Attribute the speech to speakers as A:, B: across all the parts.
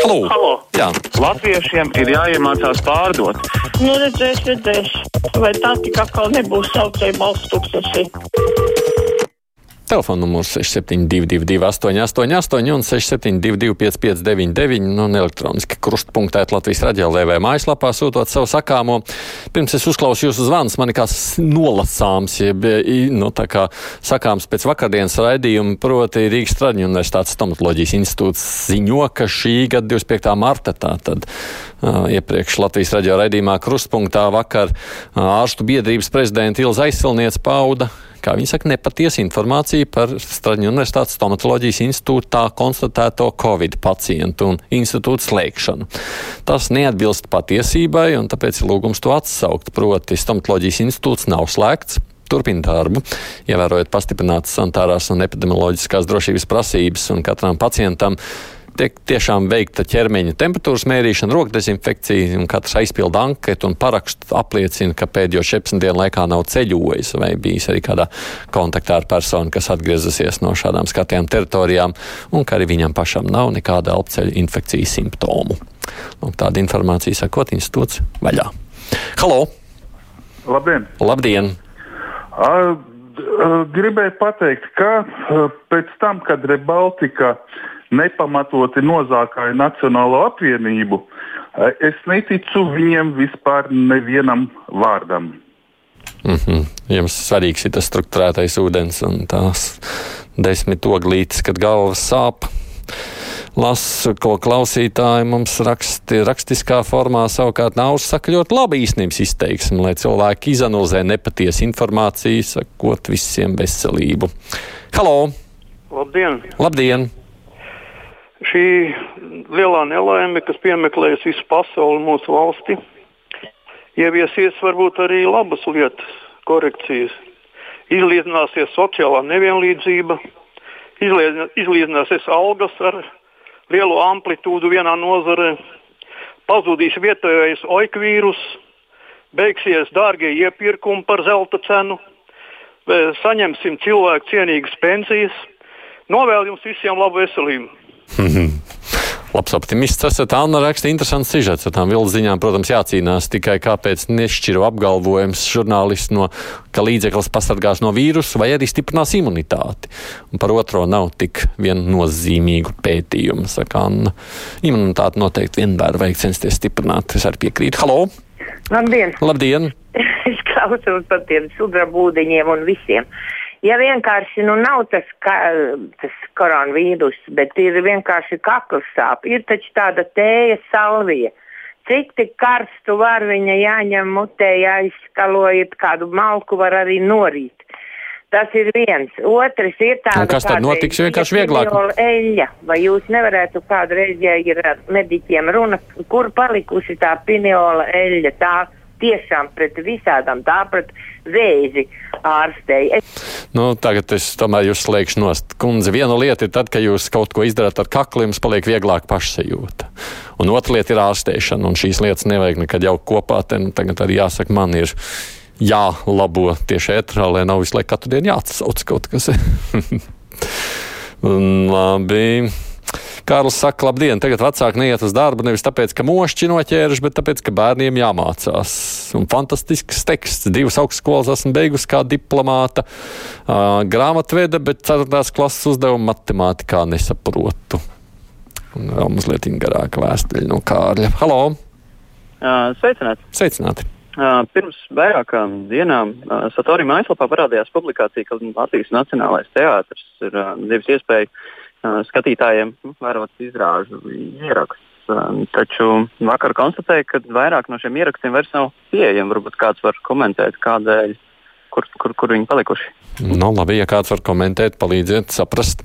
A: Halo!
B: Halo.
A: Jā.
B: Latviešiem ir jāiemācās pārdot.
C: Nu, redzēs, redzēs. Vai tā tik atkal nebūs saucēja balsts tūkstoši?
A: Telefona numurs 6722, 888, un 672, 559, nu, un elektroniski krustpunktēt Latvijas raidījumā, vai mājaslapā sūtot savu sakāmo. Pirms es uzklausu jūsu zvanus, man ir kāds nolasāms, jeb nu, kā sakāms pēc vakardienas raidījuma, proti Rīgas Traģiņu universitātes stomatoloģijas institūts ziņo, ka šī gada 25. marta tātad. Uh, iepriekš Latvijas raidījumā Krustpunktā vakar uh, ārstu biedrības prezidenta Ilza Aizsilniec pauda kā viņi saka, nepatiesa informācija par Straņu Universitātes stomatoloģijas institūtā konstatēto Covid pacientu un institūtu slēgšanu. Tas neatbilst patiesībai, un tāpēc ir lūgums to atsaukt. Proti, stomatoloģijas institūts nav slēgts. Turpina darbu, ievērojot pastiprinātas sanitārās un epidemioloģiskās drošības prasības, un katram pacientam tiek tiešām veikta ķermeņa temperatūras mērīšana, rokdezinfekcija, un katrs aizpilda anketu un parakstu apliecina, ka pēdējo 14 dienu laikā nav ceļojis vai bijis arī kādā kontaktā ar personu, kas atgriezusies no šādām skatījām teritorijām, un ka arī viņam pašam nav nekāda elpceļa infekcijas simptomu. Un tāda informācija sakot institūts vaļā. Halo!
D: Labdien!
A: Labdien!
D: A, gribēju pateikt, ka pēc tam, kad Rebaltika nepamatoti nozākāja Nacionālo apvienību, es neticu viņiem vispār nevienam vārdam.
A: Mm -hmm. Jums svarīgs ir tas struktūrētais ūdens un tās desmit oglītes, kad galva sāp. Lasu, ko klausītāji mums raksti, rakstiskā formā savukārt nav saka ļoti labi īstenības izteiksmi, lai cilvēki izanalizē nepatiesu informāciju, sakot visiem veselību. Halo!
E: Labdien!
A: Labdien!
E: Šī lielā nelaime, kas piemeklējas visu pasauli mūsu valsti, ieviesies varbūt arī labas lietas, korekcijas. Izlīdzināsies sociālā nevienlīdzība, izlīdzināsies algas ar lielu amplitūdu vienā nozarē, pazudīs vietējais oikvīrus, beigsies dārgie iepirkumi par zelta cenu, saņemsim cilvēku cienīgas pensijas. Novēlu jums visiem labu veselību!
A: Labs optimists esat. Anna raksta interesants sižets ar tām vilciņām. Protams, jācīnās tikai kāpēc nešķiro apgalvojums žurnālists, no, ka līdzeklis pasargās no vīrusu vai arī stiprinās imunitāti. Un par otro nav tik viennozīmīgu pētījumu, saka Anna. Imunitāti noteikti vienmēr vajag censties stiprināt. Es arī piekrītu. Halo!
F: Labdien!
A: Labdien!
F: es klausos par tiem sudrabūdiņiem un visiem. Ja vienkārši nu, nav tas, ka, tas koronavīrus, bet ir vienkārši kakls sāp, ir taču tāda tēja salvija. Cik tik karstu var viņa jāņem mutē, jāizskalojiet kādu malku, var arī norīt. Tas ir viens. Otrs ir tāds.
A: Kas tad notiks vienkārši vieglāk?
F: Eļļa. Vai jūs nevarētu kādreiz, ja ir ar mediķiem runa, kur palikusi tā piniola eļļa? Tā tiešām pret visādām, tā pret vēzi ārstēji.
A: Nu, tagad es tomēr jūs slēgšu nost. Kundze, viena lieta ir tad, kad jūs kaut ko izdarāt ar kaklu, jums paliek vieglāk pašsajūta. Un otra lieta ir ārstēšana, un šīs lietas nevajag nekad jau kopā. Te, nu, tagad arī jāsaka, man ir jālabo tieši ētrā, lai nav visu laiku katru dienu jāatsauc kaut kas. Labi. Kārlis saka, labdien, tagad vecāki neiet uz darbu nevis tāpēc, ka mošķi noķēruši, bet tāpēc, ka bērniem jāmācās. Un fantastisks teksts. Divas augstskolas esmu beigusi kā diplomāta, uh, grāmatveda, bet ceturtās klases uzdevumu matemātikā nesaprotu. Un vēl mazliet garāka vēstuļa no Kārļa. Halo!
G: Uh, sveicināti!
A: Sveicināti!
G: Uh, pirms vairākām dienām uh, Satorija mājaslapā parādījās publikācija, ka Latvijas Nacionālais teātris ir uh, devis iespēju skatītājiem vērot izrāžu ierakstus. Taču vakar konstatēju, ka vairāk no šiem ierakstiem vairs nav pieejami. Varbūt kāds var komentēt, kādēļ, kur, kur, kur viņi palikuši.
A: Nu, labi, ja kāds var komentēt, palīdziet saprast.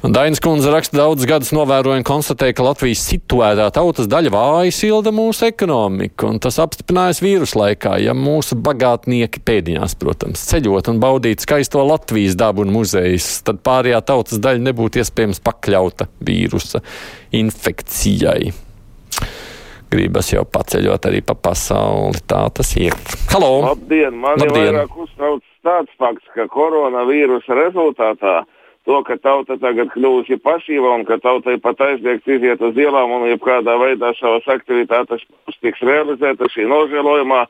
A: Dainis Kunze raksta daudz gadus novēroja un konstatēja, ka Latvijas situētā tautas daļa vāji silda mūsu ekonomiku, un tas apstiprinājās vīrusu laikā, ja mūsu bagātnieki pēdiņās, protams, ceļot un baudīt skaisto Latvijas dabu un muzejus, tad pārējā tautas daļa nebūtu iespējams pakļauta vīrusa infekcijai. Gribas jau paceļot arī pa pasauli. Tā tas ir. Halo!
H: Labdien! Man
A: Labdien.
H: ir vairāk uztrauc tāds fakts, ka koronavīrusa rezultātā to, ka tauta tagad kļūsi pasīva un ka tautai pat aizliegts iziet uz ielām un jebkādā veidā savas aktivitātes tiks realizētas šī nožēlojumā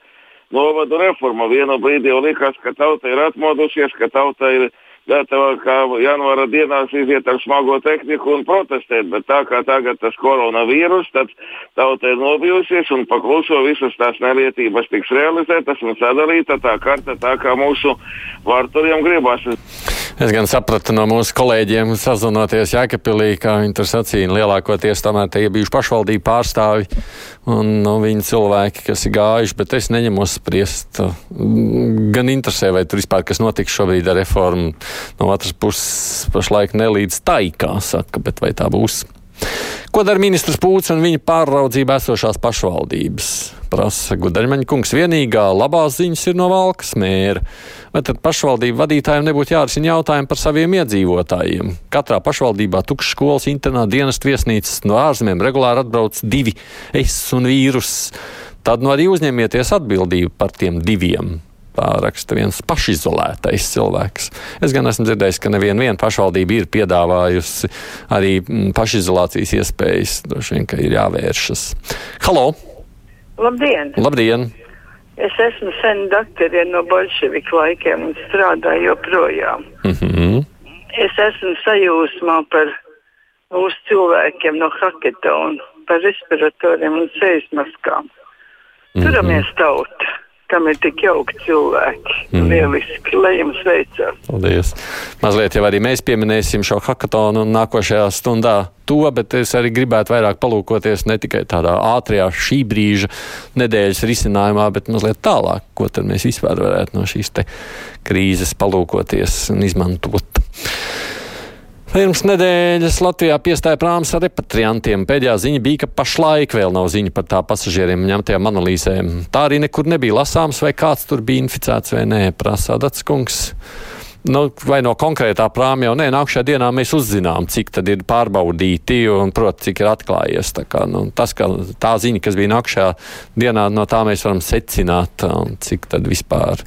H: novadu reforma. Vienu brīdi jau likās, ka tauta ir atmodusies, ka tauta ir gatava kā janvāra dienās iziet ar smago tehniku un protestēt, bet tā kā tagad tas koronavīrus, tad tauta ir nobijusies un pakluso visas tās nelietības tiks realizētas un sadalīta tā karta tā, kā mūsu vārturiem gribas.
A: Es gan sapratu no mūsu kolēģiem, sazinoties Jēkabpilī, kā viņi tur sacīja, lielākoties tomēr tie bijuši pašvaldību pārstāvi un nu, viņi cilvēki, kas ir gājuši, bet es neņemos spriest. Gan interesē, vai tur vispār kas notiks šobrīd ar reformu. No otras puses, pašlaik nelīdz tai, kā saka, bet vai tā būs? Ko dara ministrs Pūts un viņa pāraudzībā esošās pašvaldības? Prasa Gudaļmaņa kungs. Vienīgā labās ziņas ir no Valkas mēra vai tad pašvaldību vadītājiem nebūtu jārisina jautājumi par saviem iedzīvotājiem? Katrā pašvaldībā tukšas skolas, internāta dienas viesnīcas no ārzemēm regulāri atbrauc divi es un vīrus. Tad nu arī uzņemieties atbildību par tiem diviem. Tā raksta viens pašizolētais cilvēks. Es gan esmu dzirdējis, ka neviena pašvaldība ir piedāvājusi arī mm, pašizolācijas iespējas. Droši vien, ka ir jāvēršas. Halo!
C: Labdien!
A: Labdien!
C: Es esmu sen doktorē no bolševiku laikiem un strādāju joprojām. Mm -hmm. Es esmu sajūsmā par mūsu cilvēkiem no Haketona, par respiratoriem un sejas maskām. Mm -hmm. Turamies tauta! Kam ir tik jauki cilvēki. Mm. Lieliski, lai jums veicas.
A: Paldies. Mazliet jau arī mēs pieminēsim šo hackathonu nākošajā stundā to, bet es arī gribētu vairāk palūkoties ne tikai tādā ātrajā šī brīža nedēļas risinājumā, bet mazliet tālāk, ko tad mēs vispār varētu no šīs krīzes palūkoties un izmantot. Pirms nedēļas Latvijā piestāja prāms ar repatriantiem. Pēdējā ziņa bija, ka pašlaik vēl nav ziņa par tā pasažieriem ņemtajām analīzēm. Tā arī nekur nebija lasāms, vai kāds tur bija inficēts vai nē, prasa Datskungs. Nu, vai no konkrētā prāma jau nē, nākamajā dienā mēs uzzinām, cik tad ir pārbaudīti un, protams, cik ir atklājies. Tā, kā, nu, tas, ka tā ziņa, kas bija nākamajā dienā, no tā mēs varam secināt, cik tad vispār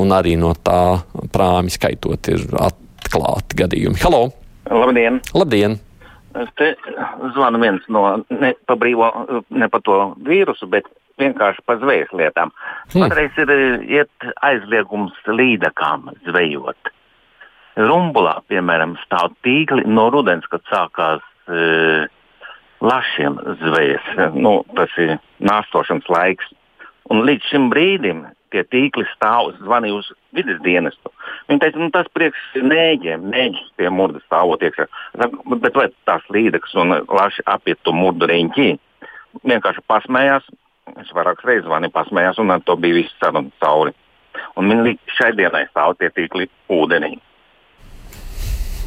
A: un arī no tā prāmi skaitot ir atklāti gadījumi. Halo!
I: Labdien!
A: Labdien.
I: Te zvana viens no ne pa brīvo, ne pa to vīrusu, bet vienkārši pa zvejas lietām. Hmm. Patreiz ir iet aizliegums līdakām zvejot. Rumbulā, piemēram, stāv tīkli no rudens, kad sākās e, lašiem zvejas. Nu, tas ir nāstošanas laiks. Un līdz šim brīdim tie tīkli stāv, zvanīja uz vidas dienestu. Viņi teica, nu, tas priekš nēģiem, nēģis pie murda stāvot iekšā. Bet vai tās līdzekas un laši apiet to murdu riņķī? Vienkārši pasmējās. Es vairākas reizes zvanīju, pasmējās, un ar to bija viss saruna cauri. Un viņi šai dienai stāv tie tīkli ūdenī.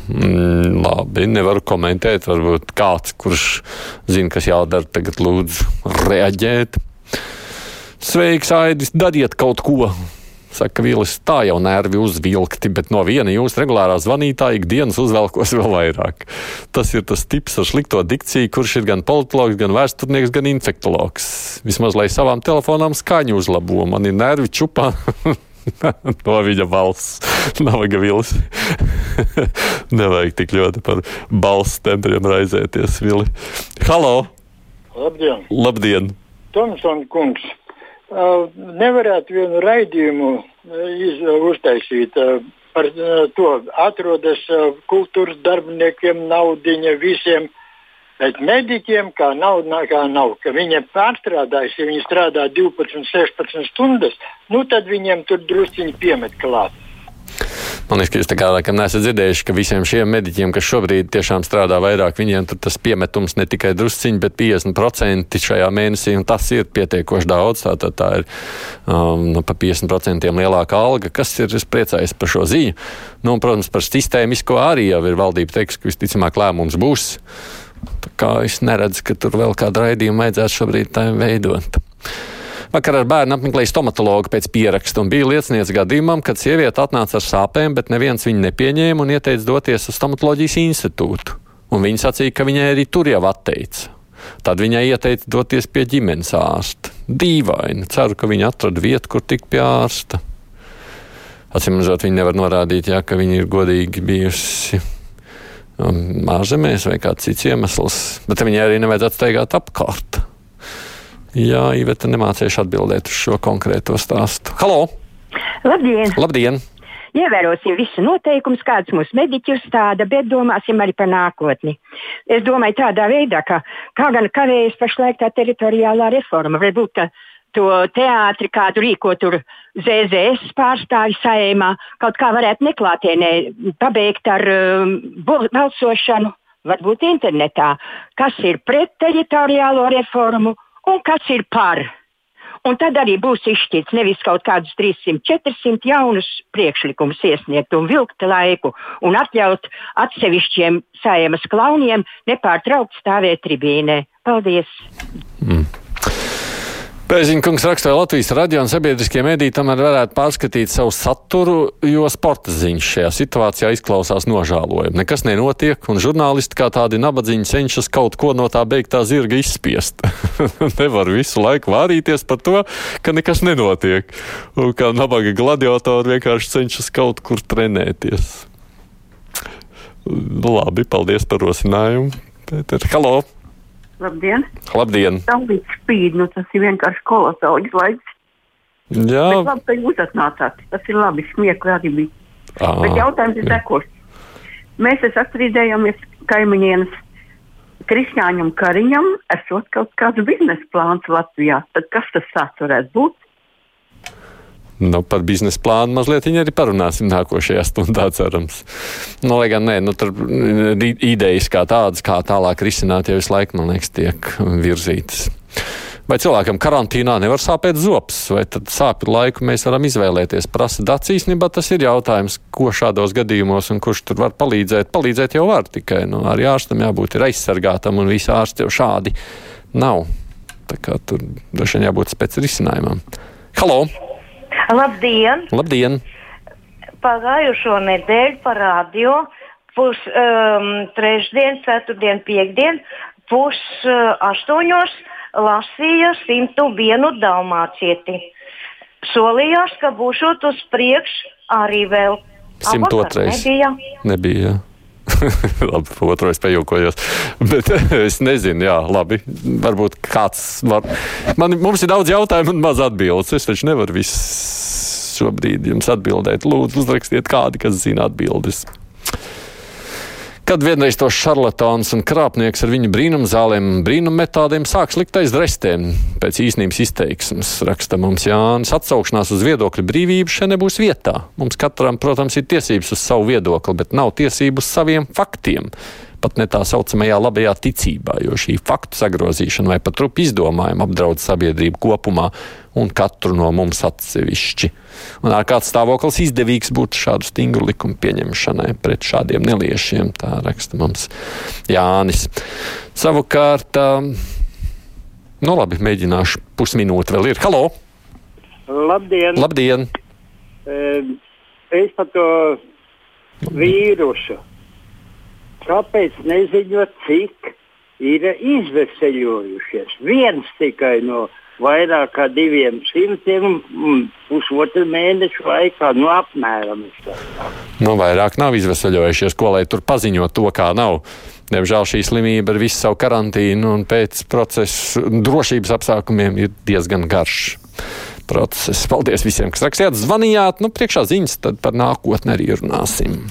A: Mm, labi, nevaru komentēt. Varbūt kāds, kurš zina, kas jādara, tagad lūdzu reaģēt. Sveiks, Aidis, dariet kaut ko! Saka, Vīlis, tā jau nervi uzvilkti, bet no viena jūsu regulārā zvanītāja ikdienas uzvelkos vēl vairāk. Tas ir tas tips ar slikto dikciju, kurš ir gan politologs, gan vēsturnieks, gan infektologs. Vismaz, lai savām telefonām skaņu uzlabo, man ir nervi čupā. no viņa balss. Nabaga vils. Nevajag tik ļoti par balss tembriem raizēties, Vili. Halo!
J: Labdien!
A: Labdien!
J: Tomson kungs! Nevarētu vienu raidījumu iz, uztaisīt par to. Atrodas kultūras darbiniekiem naudiņa visiem, bet mediķiem kā nav, kā nav. Ka viņi pārstrādājas, ja viņi strādā 12, 16 stundas, nu tad viņiem tur drusciņi piemet klāt.
A: Man liekas, ka jūs tā kā laikam nesat dzirdējuši, ka visiem šiem mediķiem, kas šobrīd tiešām strādā vairāk, viņiem tas piemetums ne tikai drusciņi, bet 50% šajā mēnesī, un tas ir pietiekoši daudz. Tātad tā ir um, nu, pa 50% lielāka alga, kas ir, es priecājos par šo ziņu. Nu, un, protams, par sistēmisko arī jau ir valdība teiks, ka visticamāk lēmums būs. Tā kā es neredzu, ka tur vēl kādu raidījumu vajadzētu šobrīd veidot. Vakar ar bērnu apmeklēja stomatologu pēc pieraksta un bija liecinieks gadījumam, kad sieviete atnāca ar sāpēm, bet neviens viņu nepieņēma un ieteica doties uz stomatoloģijas institūtu. Un viņa sacīja, ka viņai arī tur jau atteica. Tad viņai ieteica doties pie ģimenes ārsta. Dīvaini. Ceru, ka viņa atrada vietu, kur tikt pie ārsta. Atcīm redzot, viņa nevar norādīt, jā, ka viņa ir godīgi bijusi Māžemēs vai kāds cits iemesls, bet viņai arī nevajadzētu steigāt apkārt. Jā, Iveta nemācījuši atbildēt uz šo konkrēto stāstu. Halo!
K: Labdien!
A: Labdien.
K: Ievērosim visu noteikumus, kādas mūsu mediķi uzstāda, bet domāsim arī par nākotni. Es domāju tādā veidā, ka kā gan kavējas pašlaik tā teritoriālā reforma, varbūt, ka to teātri, kādu rīko tur ZZS pārstāvi saimā, kaut kā varētu neklātienē pabeigt ar um, balsošanu, varbūt internetā, kas ir pret teritoriālo reformu un kas ir par. Un tad arī būs izšķirts nevis kaut kādus 300, 400 jaunus priekšlikumus iesniegt un vilkt laiku un atļaut atsevišķiem saimas klauniem nepārtraukt stāvēt tribīnē. Paldies! Mm.
A: Pēziņkungs raksta, ka Latvijas radio un sabiedriskie mediji tomēr varētu pārskatīt savu saturu, jo sporta ziņas šajā situācijā izklausās nožēlojami. Nekas nenotiek, un žurnālisti kā tādi nabadzīņi cenšas kaut ko no tā beigtā zirga izspiest. Nevar visu laiku vārīties par to, ka nekas nenotiek. Un kā nabaga gladiatori vienkārši cenšas kaut kur trenēties. Labi, paldies par rosinājumu. Pēter, halo!
L: Labdien!
A: Labdien!
L: Saulīt spīd, nu tas ir vienkārši kolosāls laiks.
A: Jā.
L: Bet labi, ka jūs atnācāt. Tas ir labi, smiekli arī bija. À. Bet jautājums ir sekošs. Mēs sastrīdējāmies kaimiņienes Krišņāņam Kariņam, esot kaut kāds biznesa plāns Latvijā. Tad kas tas tāds varētu būt?
A: Nu, par biznesa plānu mazliet arī parunāsim nākošajā stundā, cerams. Nu, lai gan nē, nu, tur idejas kā tādas, kā tālāk risināt, jau visu laiku, man liekas, tiek virzītas. Vai cilvēkam karantīnā nevar sāpēt zops, vai tad sāpju laiku mēs varam izvēlēties? Prasa dats īstenībā tas ir jautājums, ko šādos gadījumos un kurš tur var palīdzēt. Palīdzēt jau var tikai, nu, arī ārstam jābūt ir aizsargātam un visi ārsti jau šādi nav. Tā kā tur droši vien jābūt spēc risinājumam. Halo!
M: Labdien!
A: Labdien.
M: Pagājušo nedēļu pa radio pus um, trešdien, ceturtdien, piekdien, pus uh, astoņos lasīja 101 dalmācieti. Solījās, ka būšot uz priekšu arī vēl.
A: 102. Nebija. Nebija. labi, otrais pajūkojos. Bet es nezinu, jā, labi. Varbūt kāds var. Man, mums ir daudz jautājumu un maz atbildes. Es taču nevaru visu šobrīd jums atbildēt. Lūdzu, uzrakstiet kādi, kas zina atbildes. Kad vienreiz tos šarlatāns un krāpnieks ar viņu brīnumzālēm un brīnummetādēm sāks likt aiz drestēm, pēc īstenības izteiksmes, raksta mums Jānis, atsaukšanās uz viedokļu brīvību šeit nebūs vietā. Mums katram, protams, ir tiesības uz savu viedokli, bet nav tiesības uz saviem faktiem pat ne tā saucamajā labajā ticībā, jo šī faktu sagrozīšana vai pat rupu izdomājuma apdraud sabiedrību kopumā un katru no mums atsevišķi. Un ar kāds stāvoklis izdevīgs būtu šādu stingru likumu pieņemšanai pret šādiem neliešiem, tā raksta mums Jānis. Savukārt, nu labi, mēģināšu pusminūti vēl ir. Halo!
N: Labdien!
A: Labdien.
N: Es par to vīrusu kāpēc neziņot, cik ir izveseļojušies? Viens tikai no vairāk kā diviem simtiem pusotru mēnešu laikā, nu apmēram.
A: Nu, vairāk nav izveseļojušies, ko lai tur paziņot to, kā nav. Diemžēl šī slimība ar visu savu karantīnu un pēc procesa drošības apstākļiem ir diezgan garš process. Paldies visiem, kas rakstījāt, zvanījāt. Nu, priekšā ziņas, tad par nākotni arī runāsim.